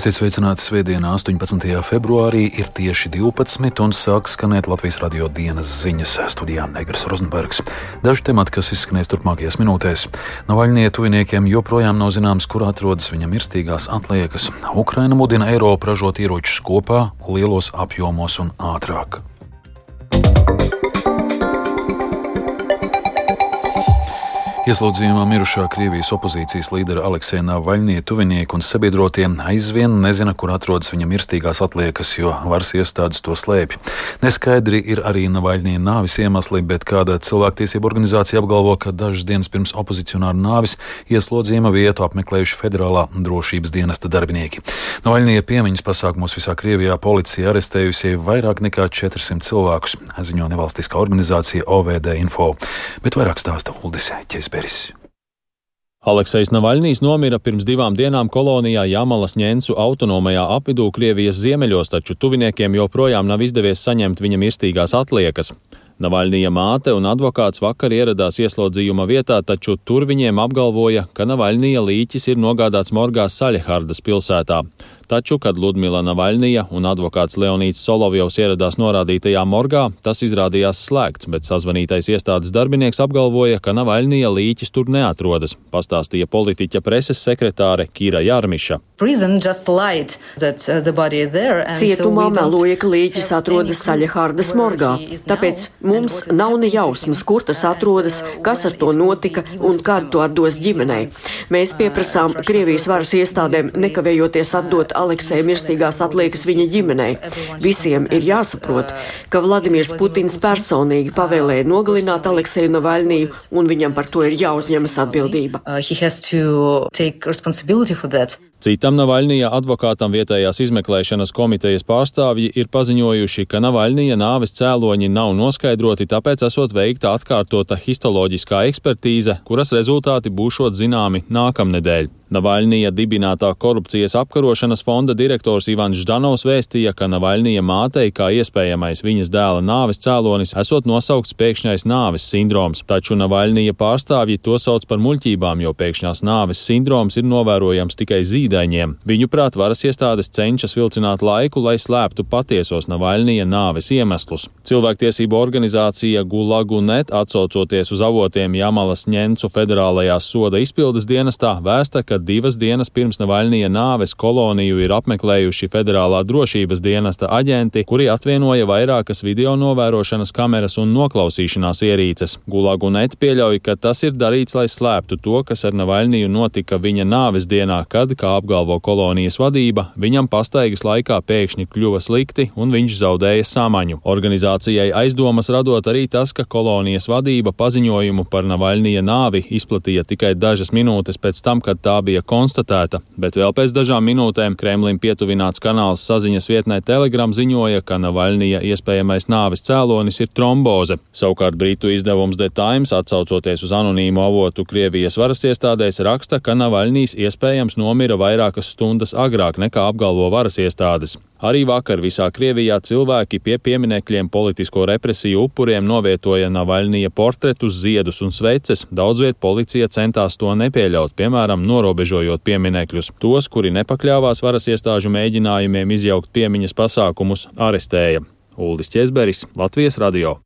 Esiet sveicināti svētdienā, 18. februārī, ir tieši 12 un sāk skanēt Latvijas radio dienas ziņas studijā Negras Rozenbergs. Daži temati, kas izskanēs turpmākajās minūtēs. Navaļnie tuviniekiem joprojām nav zināms, kur atrodas viņa mirstīgās atliekas. Ukraina mudina Eiropu ražot ieročus kopā, lielos apjomos un ātrāk. Ieslodzījumā mirušā Krievijas opozīcijas līdera Aleksēna Navaļnie tuvinieki un sabiedrotie aizvien nezina, kur atrodas viņa mirstīgās atliekas, jo varas iestādes to slēpj. Neskaidri ir arī Navaļnie nāvis iemesli, bet kāda cilvēktiesība organizācija apgalvo, ka dažas dienas pirms opozicionāra nāvis ieslodzījuma vietu apmeklējuši federālā drošības dienesta darbinieki. Navaļnie piemiņas pasākumos visā Krievijā policija arestējusi vairāk nekā 400 cilvēkus, ziņo nevalstiskā organizācija OVD Info. Bet vairāk stāsta Uldis Ķēs. Kaspers. Aleksejs Navaļnīs nomira pirms divām dienām kolonijā Jamalas ņēncu autonomajā apvidū Krievijas ziemeļos, taču tuviniekiem joprojām nav izdevies saņemt viņa mirstīgās atliekas. Navaļnija māte un advokāts vakar ieradās ieslodzījuma vietā, taču tur viņiem apgalvoja, ka Navaļnija līķis ir nogādāts morgā Saļehardas pilsētā. Taču, kad Ludmila Navaļnija un advokāts Leonīts Solovjovs ieradās norādītajā morgā, tas izrādījās slēgts, bet sazvanītais iestādes darbinieks apgalvoja, ka Navaļnija līķis tur neatrodas, pastāstīja politiķa preses sekretāre Kīra Jārmiša. Cietumā meloja, ka līķis atrodas Saļehārdas morgā, tāpēc mums nav ne jausmas, kur tas atrodas, kas ar to notika un kad to atdos ģimenei. Mēs pieprasām Krievijas varas iestādēm nekavējoties atdot Aleksēja mirstīgās atliekas viņa ģimenei. Visiem ir jāsaprot, ka Vladimirs Putins personīgi pavēlēja nogalināt Aleksēju Navaļniju, un viņam par to ir jāuzņemas atbildība. Uh, Citam Navaļnija advokātam vietējās izmeklēšanas komitejas pārstāvji ir paziņojuši, ka Navaļnija nāves cēloņi nav noskaidroti, tāpēc esot veikta atkārtota histoloģiskā ekspertīze, kuras rezultāti būšot zināmi nākamnedēļ. Navaļnija dibinātā korupcijas apkarošanas fonda direktors Ivans Ždanovs vēstīja, ka Navaļnija mātei kā iespējamais viņas dēla nāves cēlonis esot nosaukts pēkšņais nāves sindroms, taču Navaļnija pārstāvji to sauc par muļķībām, jo pēkšņās nāves sindroms ir novērojams tikai zīdaiņiem. Viņuprāt, varas iestādes cenšas vilcināt laiku, lai slēptu patiesos Navaļnija nāves iemeslus. Cilvēktiesību organizācija Gulagu.net atsaucoties uz avotiem Jamalas ņencu federālajās soda izpildes dienestā vēsta, ka divas dienas pirms Navaļnija nāves koloniju ir apmeklējuši federālā drošības dienesta aģenti, kuri atvienoja vairākas video novērošanas kameras un noklausīšanās ierīces. Gulagu.net pieļauj, ka tas ir darīts, lai slēptu to, kas ar Navaļniju notika viņa nāves dienā, kad, kā apgalvo kolonijas vadība, viņam pastaigas laikā pēkšņi kļuva slikti un viņš zaudēja samaņu. Organizācijai aizdomas radot arī tas, ka kolonijas vadība paziņojumu par Navaļnija nāvi izplatīja tikai dažas minūtes pēc tam, kad tā bija konstatēta, bet vēl pēc dažām minūtēm Kremlim pietuvināts kanāls saziņas vietnē Telegram ziņoja, ka Navaļnija iespējamais nāves cēlonis ir tromboze. Savukārt Britu izdevums The Times, atsaucoties uz anonīmu avotu Krievijas varas iestādēs, raksta, ka Navaļnijas iespējams nomira vai vairākas stundas agrāk nekā apgalvo varas iestādes. Arī vakar visā Krievijā cilvēki pie pieminekļiem politisko represiju upuriem novietoja Navaļnija portretus, ziedus un sveces. Daudzviet policija centās to nepieļaut, piemēram, norobežojot pieminekļus. Tos, kuri nepakļāvās varas iestāžu mēģinājumiem izjaukt piemiņas pasākumus, arestēja. Uldis Česberis, Latvijas radio.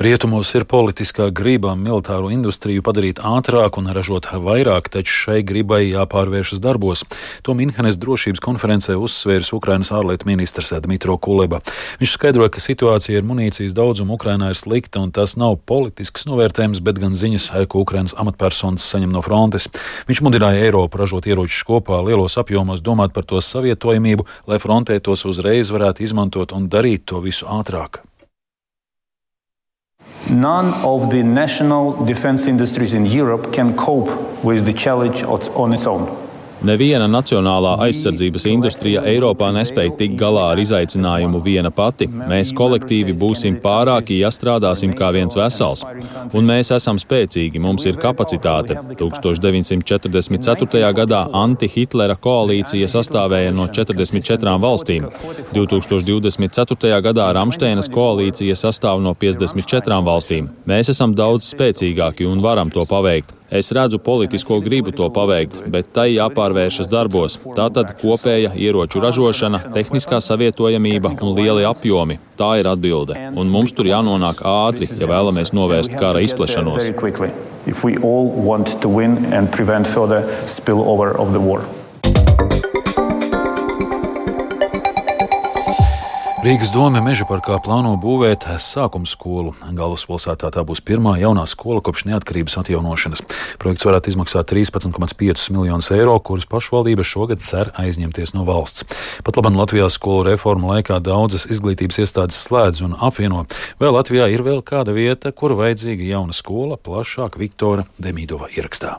Rietumos ir politiskā grība militāro industriju padarīt ātrāk un ražot vairāk, taču šai gribai jāpārvēršas darbos. To Minhenes drošības konferencē uzsvērs Ukrainas ārlietu ministrs Dmitro Kuleba. Viņš skaidroja, ka situācija ar munīcijas daudzumu Ukrainā ir slikta un tas nav politisks novērtējums, bet gan ziņas, ko Ukrainas amatpersonas saņem no frontes. Viņš mudināja Eiropu ražot ieročus kopā lielos apjomos, domāt par to savietojamību, lai frontē tos uzreiz varētu izmantot un darīt to visu ātrāk. None of the national defense industries in Europe can cope with the challenge on its own. Neviena nacionālā aizsardzības industrija Eiropā nespēja tikt galā ar izaicinājumu viena pati. Mēs kolektīvi būsim pārāki, ja strādāsim kā viens vesels. Un mēs esam spēcīgi, mums ir kapacitāte. 1944. gadā anti-Hitlera koalīcija sastāvēja no 44 valstīm. 2024. gadā Ramšteinas koalīcija sastāv no 54 valstīm. Mēs esam daudz spēcīgāki un varam to paveikt. Es redzu politisko gribu to paveikt, bet tai jāpārvēršas darbos. Tātad kopēja ieroču ražošana, tehniskā savietojamība un lieli apjomi. Tā ir atbilde. Un mums tur jānonāk ātri, ja vēlamies novērst kara izplešanos. If we all want to win and prevent further spillover of the war. Rīgas doma meža parkā plāno būvēt sākuma skolu. Galvaspilsētā tā būs pirmā jaunā skola kopš neatkarības atjaunošanas. Projekts varētu izmaksāt 13,5 miljonus eiro, kurus pašvaldība šogad cer aizņemties no valsts. Pat labam Latvijā skolu reformu laikā daudzas izglītības iestādes slēdz un apvieno. Vai Latvijā ir vēl kāda vieta, kur vajadzīga jauna skola, plašāk Viktora Demīdova ierakstā.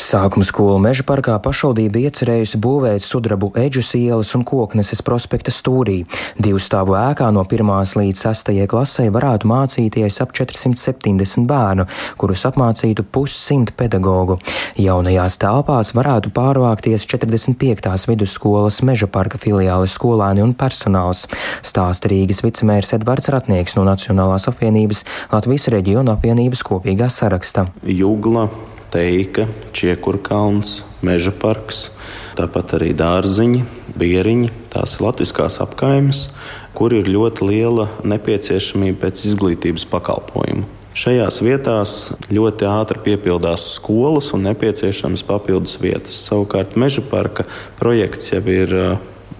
Sākuma skolu meža parkā pašvaldība iecerējusi būvēt sudrabu eģus ielas un kokneses prospekta stūrī. Divu stāvu ēkā no 1. līdz 6. klasē varētu mācīties ap 470 bērnu, kurus apmācītu pussimt pedagogu. Jaunajās telpās varētu pārvākties 45. vidusskolas meža parka filiāles skolēni un personāls. Stāsta Rīgas vicemērs Edvards Ratnieks no Nacionālās apvienības Latvijas reģiona apvienības kopīgā saraksta. Jugla teika, čiekurkalns, meža parks, tāpat arī dārziņi, bieriņi, tās latviskās apkaimes, kur ir ļoti liela nepieciešamība pēc izglītības pakalpojumu. Šajās vietās ļoti ātri piepildās skolas un nepieciešamas papildus vietas. Savukārt meža parka projekts jau ir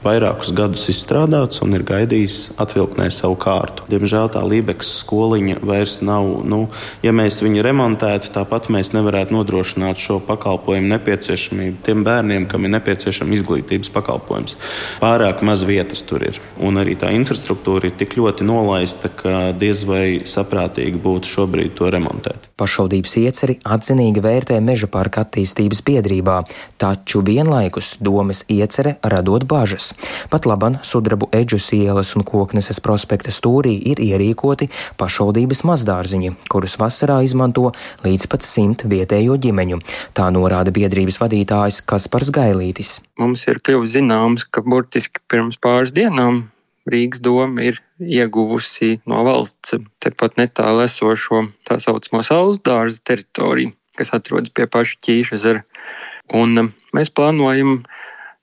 vairākus gadus izstrādāts un ir gaidījis atvilknē savu kārtu. Diemžēl tā Lībijas skoliņa vairs nav. Nu, ja mēs viņu remontētu, tāpat mēs nevarētu nodrošināt šo pakalpojumu nepieciešamību tiem bērniem, kam ir nepieciešama izglītības pakalpojums. Pārāk maz vietas tur ir. Un arī tā infrastruktūra ir tik ļoti nolaista, ka diez vai saprātīgi būtu šobrīd to remontēt. Pašvaldības ieceri atzinīgi vērtē meža parka attīstības biedrībā, taču vienlaikus domas iecere radot bažas. Pat laban sudrabu eģus ielas un kokneses prospekta stūrī ir ierīkoti pašvaldības mazdārziņi, kurus vasarā izmanto līdz pat simt vietējo ģimeņu. Tā norāda biedrības vadītājs Kaspars Gailītis. Mums ir kļuvis zināms, ka burtiski pirms pāris dienām Rīgas doma ir ieguvusi no valsts tepat netālu esošo tā saucamo saules dārza teritoriju, kas atrodas pie paša ķīša ezera. Un mēs plānojam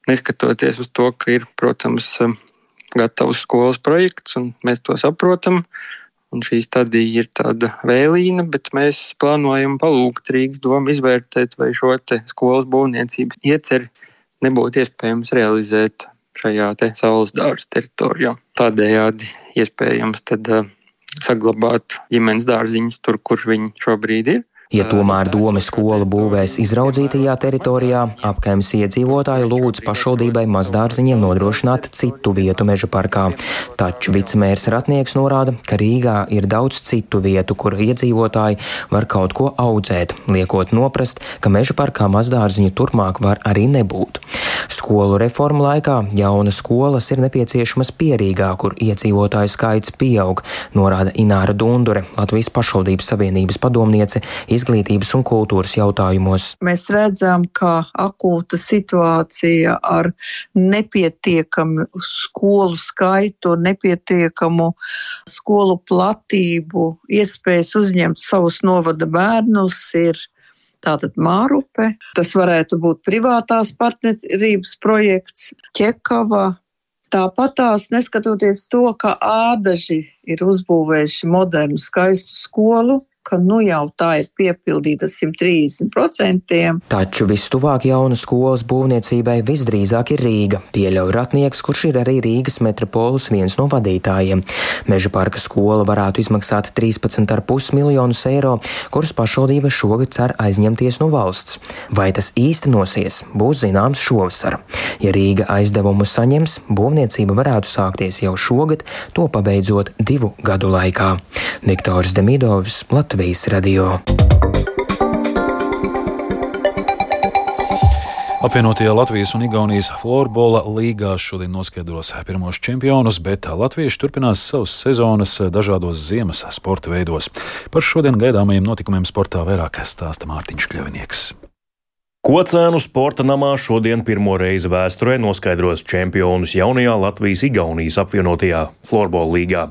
neskatoties uz to, ka ir, protams, um, gatavs skolas projekts, un mēs to saprotam. Un šī stadija ir tāda vēlīna, bet mēs plānojam palūgt Rīgas domu izvērtēt, vai šo skolas būvniecības ieceri nebūtu iespējams realizēt šajā te saules dārza teritorijā. Tādējādi iespējams tad, uh, saglabāt ģimenes dārziņus tur, kur viņi šobrīd ir Ja tomēr doma skolu būvēs izraudzītajā teritorijā, apkaimes iedzīvotāji lūdz pašvaldībai mazdārziņiem nodrošināt citu vietu meža parkā. Taču vicemērs Ratnieks norāda, ka Rīgā ir daudz citu vietu, kur iedzīvotāji var kaut ko audzēt, liekot noprast, ka meža parkā mazdārziņu turpmāk var arī nebūt. Skolu reformu laikā jaunas skolas ir nepieciešamas pierīgā, kur iedzīvotāju skaits pieaug, norāda Ināra Dundure, Latvijas pašvaldības savienības padomniece izglītības un kultūras jautājumos. Mēs redzam, ka akūta situācija ar nepietiekamu skolu skaitu, nepietiekamu skolu platību, iespējas uzņemt savus novada bērnus ir Tātad Mārupe, tas varētu būt privātās partnerības projekts, Čekava. Tāpat tās, neskatoties to, ka ādaži ir uzbūvējuši modernu, skaistu skolu, ka nu jau tā ir piepildīta 130%. Taču vistuvāk jaunas skolas būvniecībai visdrīzāk ir Rīga, pieļauj Ratnieks, kurš ir arī Rīgas metropolis viens no vadītājiem. Meža parka skola varētu izmaksāt 13,5 miljonus eiro, kurus pašvaldība šogad cer aizņemties no valsts. Vai tas īstenosies, būs zināms šovasar. Ja Rīga aizdevumu saņems, būvniecība varētu sākties jau šogad, to pabeidzot divu gadu laikā. Viktors Demidovs, Latvijas. Latvijas radio. Apvienotajā Latvijas un Igaunijas florbola līgās šodien noskaidros pirmos čempionus, bet latvieši turpinās savas sezonas dažādos ziemas sporta veidos. Par šodien gaidāmajiem notikumiem sportā vairāk stāsta Mārtiņš Kļavinieks. Kocēnu sporta namā šodien pirmo reizi vēsturē noskaidros čempionus jaunajā Latvijas-Igaunijas apvienotajā florbola līgā.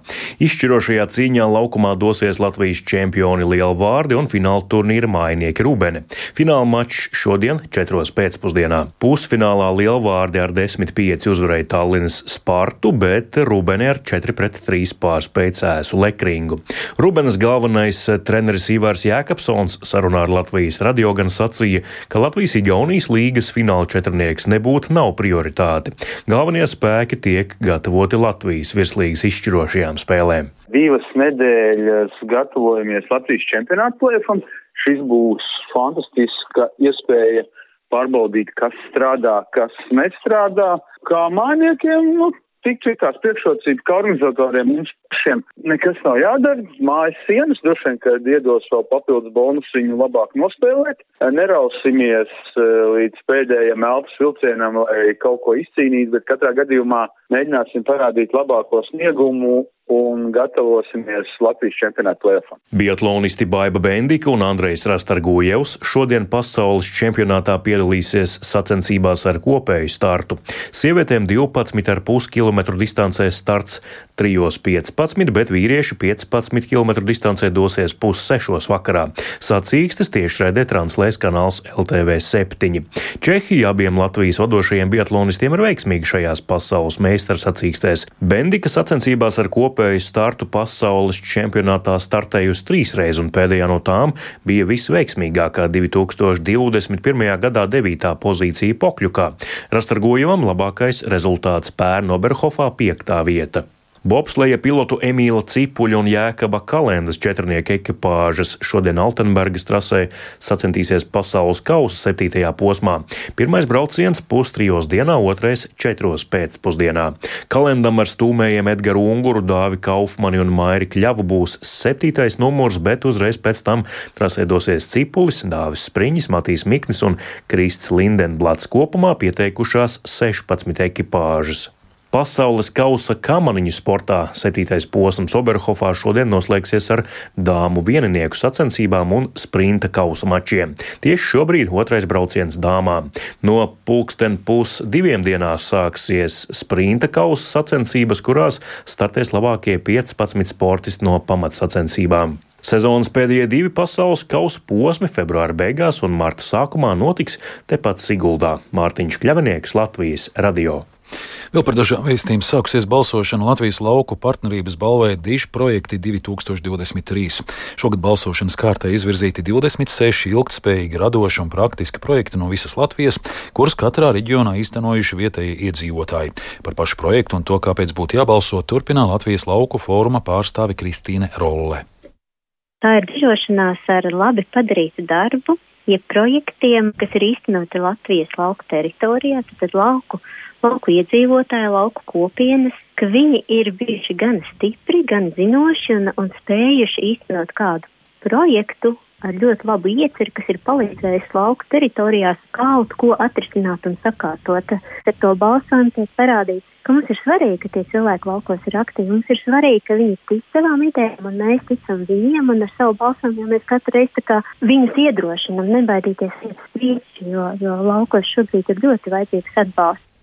Izšķirošajā cīņā laukumā dosies Latvijas čempioni Lielvārdi un fināla turnīra mājinieki Rubene. Fināla mačs šodien, 4. pēcpusdienā. Pusfinālā Lielvārdi ar 10-5 uzvarēja Tallinas Spartu, bet Rubene ar 4-3 pārspēja Cēsu Lekringu. Rubenes galvenais treneris Ivars Jēkabsons sarunā ar Latvijas radio gan sacīja, ka Latvijas Latvijas-Igaunijas līgas fināla četrnieks nebūtu nav prioritāte. Galvenie spēki tiek gatavoti Latvijas virslīgas izšķirošajām spēlēm. Divas nedēļas gatavojamies Latvijas čempionāta plēfam. Šis būs fantastiska iespēja pārbaudīt, kas strādā, kas nestrādā. Kā mājiniekiem, nu, tik cik tās priekšrocības, kā organizatoriem mums pašiem nekas nav jādara. Mājas sienas droši vien, kad iedos vēl papildus bonusiņu labāk nospēlēt. Nerausimies eh, līdz pēdējiem elpas vilcienam, lai kaut ko izcīnītu, bet katrā gadījumā mēģināsim parādīt labāko sniegumu un gatavosimies Latvijas čempionāta plēfam. Biatlonisti Baiba Bendika un Andrejs Rastargojevs šodien pasaules čempionātā piedalīsies sacensībās ar kopēju startu. Sievietēm 12,5 km distancē starts 3.15, bet vīrieši 15 km distancē dosies pussešos vakarā. Sacīkstes tiešraidē translēs kanāls LTV 7. Čehija abiem Latvijas vadošajiem biatlonistiem ir veiksmīgi šajās pasaules meistars sacīkstēs. Bendika sacensībās ar kopēju kopēju startu pasaules čempionātā startējusi trīsreiz, un pēdējā no tām bija visveiksmīgākā 2021. gadā 9. pozīcija Pokļukā. Rastargojavam labākais rezultāts pērn Oberhofā 5. vieta. Bobsleja pilotu Emīla Cipuļa un Jēkaba Kalendas četrnieku ekipāžas šodien Altenbergas trasē sacensties pasaules kausa septītajā posmā. Pirmais brauciens pustrijos dienā, otrais četros pēcpusdienā. Kalendam ar stūmējiem Edgaru Unguru, Dāvi Kaufmani un Mairi Kļavu būs septītais numurs, bet uzreiz pēc tam trasē dosies Cipulis, Dāvis Spriņas, Matīs Miknis un Krists Lindenblats kopumā pieteikušās 16 ekipāžas. Pasaules kausa kamaniņu sportā septītais posms Oberhofā šodien noslēgsies ar dāmu vieninieku sacensībām un sprinta kausa mačiem. Tieši šobrīd otrais brauciens dāmām. No pulksten pus diviem dienās sāksies sprinta kausa sacensības, kurās startēs labākie 15 sportisti no pamatsacensībām. Sezonas pēdējie divi pasaules kausa posmi februāra beigās un marta sākumā notiks tepat Siguldā. Mārtiņš Kļavinieks Latvijas radio. Vēl par dažām vēstījumiem sākusies balsošana Latvijas lauku partnerības balvai Dišu projekti 2023. Šogad balsošanas kārtā izvirzīti 26 ilgtspējīgi, radoši un praktiski projekti no visas Latvijas, kurus katrā reģionā īstenojuši vietējie iedzīvotāji. Par pašu projektu un to, kāpēc būtu jābalso, turpina Latvijas lauku fóruma pārstāve Kristīne Rolle. Tā ir dižošanās ar labi padarītu darbu, jeb projektiem, kas ir īstenoti Latvijas lauku teritorijā, tad lauku lauku iedzīvotāji, lauku kopienas, ka viņi ir bijuši gan stipri, gan zinoši un, un spējuši īstenot kādu projektu ar ļoti labu ieceru, kas ir palīdzējis lauku teritorijās kaut ko atrisināt un sakārtot. Ar to balsojumu tiek parādīts, ka mums ir svarīgi, ka tie cilvēki laukos ir aktīvi. Mums ir svarīgi, ka viņi tic savām idejām, un mēs ticam viņiem, un ar savu balsojumu mēs katru reizi viņus iedrošinam, nebaidīties iet uz priekšu, jo, jo laukos šobrīd ir ļoti vajadzīgs atbalsts.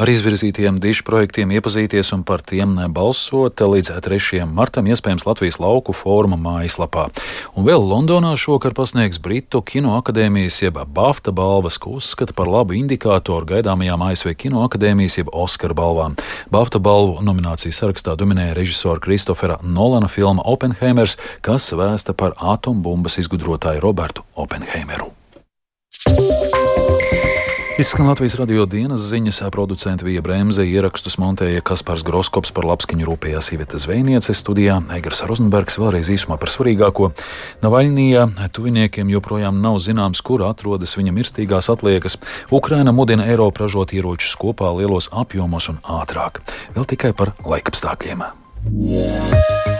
Ar izvirzītajiem dišu projektiem iepazīties un par tiem balsot līdz 3. martam iespējams Latvijas lauku fóruma mājaslapā. Un vēl Londonā šokar pasniegs Britu kino akadēmijas jeb BAFTA balvas, ko uzskata par labu indikātoru gaidāmajām ASV kino akadēmijas jeb Oskara balvām. BAFTA balvu nominācijas sarakstā dominēja režisora Kristofera Nolana filma Oppenheimers, kas vēsta par atombumbas izgudrotāju Robertu Oppenheimeru. Izskan Latvijas radio dienas ziņas, producents Vija Bremse, ierakstus montēja Kaspars Groskops par labskaņu rūpējās Iveta Zvejniece studijā, Eigars Rozenbergs vēlreiz īsumā par svarīgāko. Navaļnijā tuviniekiem joprojām nav zināms, kur atrodas viņa mirstīgās atliekas. Ukraina mudina Eiropu ražot ieročus kopā lielos apjomos un ātrāk. Vēl tikai par laikapstākļiem. Yeah.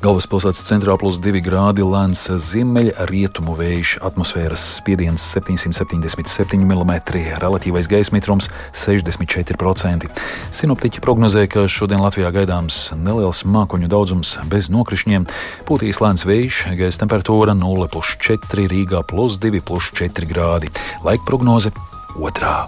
Galvaspilsētas centrā plus 2 grādi lēns ziemeļa rietumu vējš, atmosfēras spiediens 777 mm, relatīvais gaisa mitrums 64%. Sinoptiķi prognozē, ka šodien Latvijā gaidāms neliels mākoņu daudzums bez nokrišņiem, pūtīs lēns vējš, gaisa temperatūra 0,4 Rīgā plus 2,4 grādi. Laika prognoze otrā.